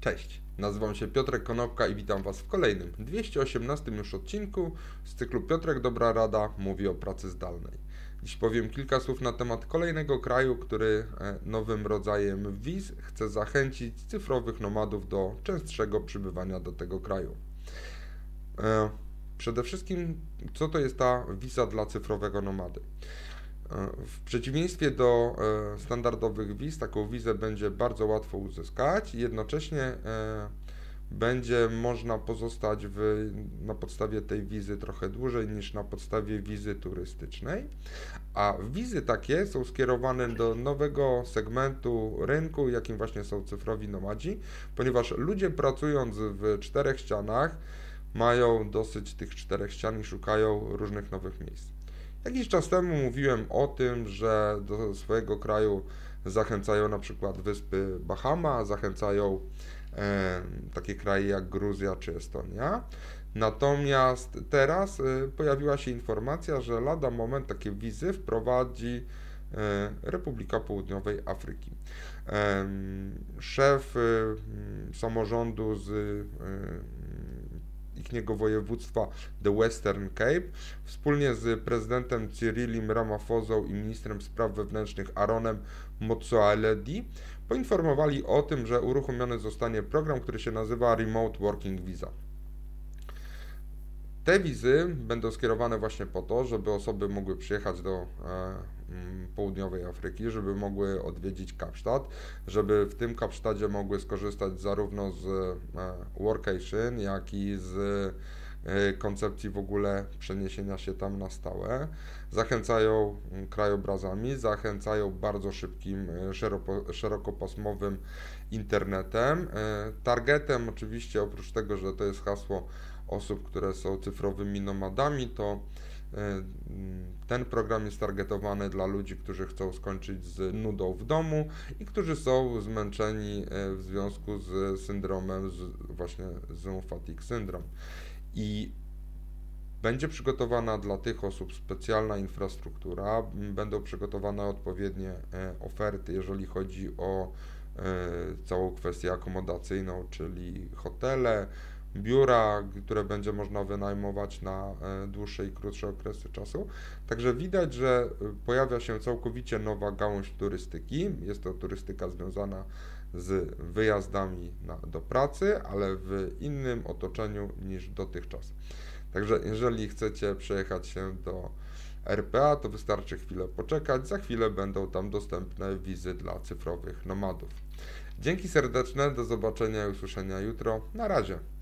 Cześć, nazywam się Piotrek Konopka i witam Was w kolejnym, 218 już odcinku z cyklu Piotrek Dobra Rada mówi o pracy zdalnej. Dziś powiem kilka słów na temat kolejnego kraju, który e, nowym rodzajem wiz chce zachęcić cyfrowych nomadów do częstszego przybywania do tego kraju. E, przede wszystkim, co to jest ta wiza dla cyfrowego nomady? W przeciwieństwie do e, standardowych wiz, taką wizę będzie bardzo łatwo uzyskać i jednocześnie e, będzie można pozostać w, na podstawie tej wizy trochę dłużej niż na podstawie wizy turystycznej. A wizy takie są skierowane do nowego segmentu rynku, jakim właśnie są cyfrowi nomadzi, ponieważ ludzie pracując w czterech ścianach mają dosyć tych czterech ścian i szukają różnych nowych miejsc. Jakiś czas temu mówiłem o tym, że do swojego kraju zachęcają na przykład wyspy Bahama, zachęcają e, takie kraje jak Gruzja czy Estonia. Natomiast teraz e, pojawiła się informacja, że lada moment takie wizy wprowadzi e, Republika Południowej Afryki. Szef e, samorządu z ichniego województwa The Western Cape wspólnie z prezydentem Cyrilim Ramaphosa i ministrem spraw wewnętrznych Aaronem Motsoaledi poinformowali o tym, że uruchomiony zostanie program, który się nazywa Remote Working Visa. Te wizy będą skierowane właśnie po to, żeby osoby mogły przyjechać do e, mm, południowej Afryki, żeby mogły odwiedzić Kapsztad, żeby w tym Kapsztadzie mogły skorzystać zarówno z e, workation, jak i z e, koncepcji w ogóle przeniesienia się tam na stałe. Zachęcają mm, krajobrazami, zachęcają bardzo szybkim, szeroko, szerokopasmowym internetem. Targetem oczywiście oprócz tego, że to jest hasło osób, które są cyfrowymi nomadami, to e, ten program jest targetowany dla ludzi, którzy chcą skończyć z nudą w domu i którzy są zmęczeni e, w związku z syndromem, z właśnie Zoom Fatigue Syndrome. I będzie przygotowana dla tych osób specjalna infrastruktura, będą przygotowane odpowiednie e, oferty, jeżeli chodzi o całą kwestię akomodacyjną, czyli hotele, biura, które będzie można wynajmować na e, dłuższe i krótsze okresy czasu. Także widać, że e, pojawia się całkowicie nowa gałąź turystyki. Jest to turystyka związana z wyjazdami na, do pracy, ale w innym otoczeniu niż dotychczas. Także jeżeli chcecie przejechać się do RPA, to wystarczy chwilę poczekać. Za chwilę będą tam dostępne wizy dla cyfrowych nomadów. Dzięki serdeczne, do zobaczenia i usłyszenia jutro. Na razie.